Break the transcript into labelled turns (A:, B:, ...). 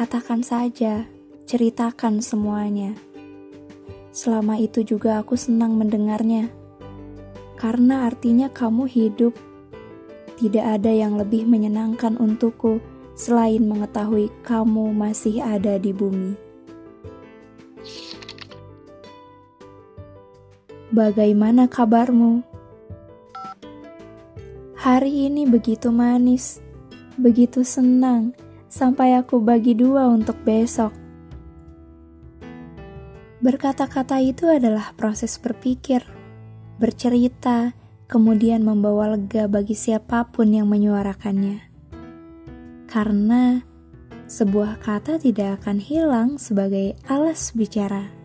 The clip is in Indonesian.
A: Katakan saja, ceritakan semuanya. Selama itu juga aku senang mendengarnya, karena artinya kamu hidup. Tidak ada yang lebih menyenangkan untukku selain mengetahui kamu masih ada di bumi. Bagaimana kabarmu? Hari ini begitu manis, begitu senang, sampai aku bagi dua untuk besok. Berkata-kata itu adalah proses berpikir, bercerita, kemudian membawa lega bagi siapa pun yang menyuarakannya. Karena sebuah kata tidak akan hilang sebagai alas bicara.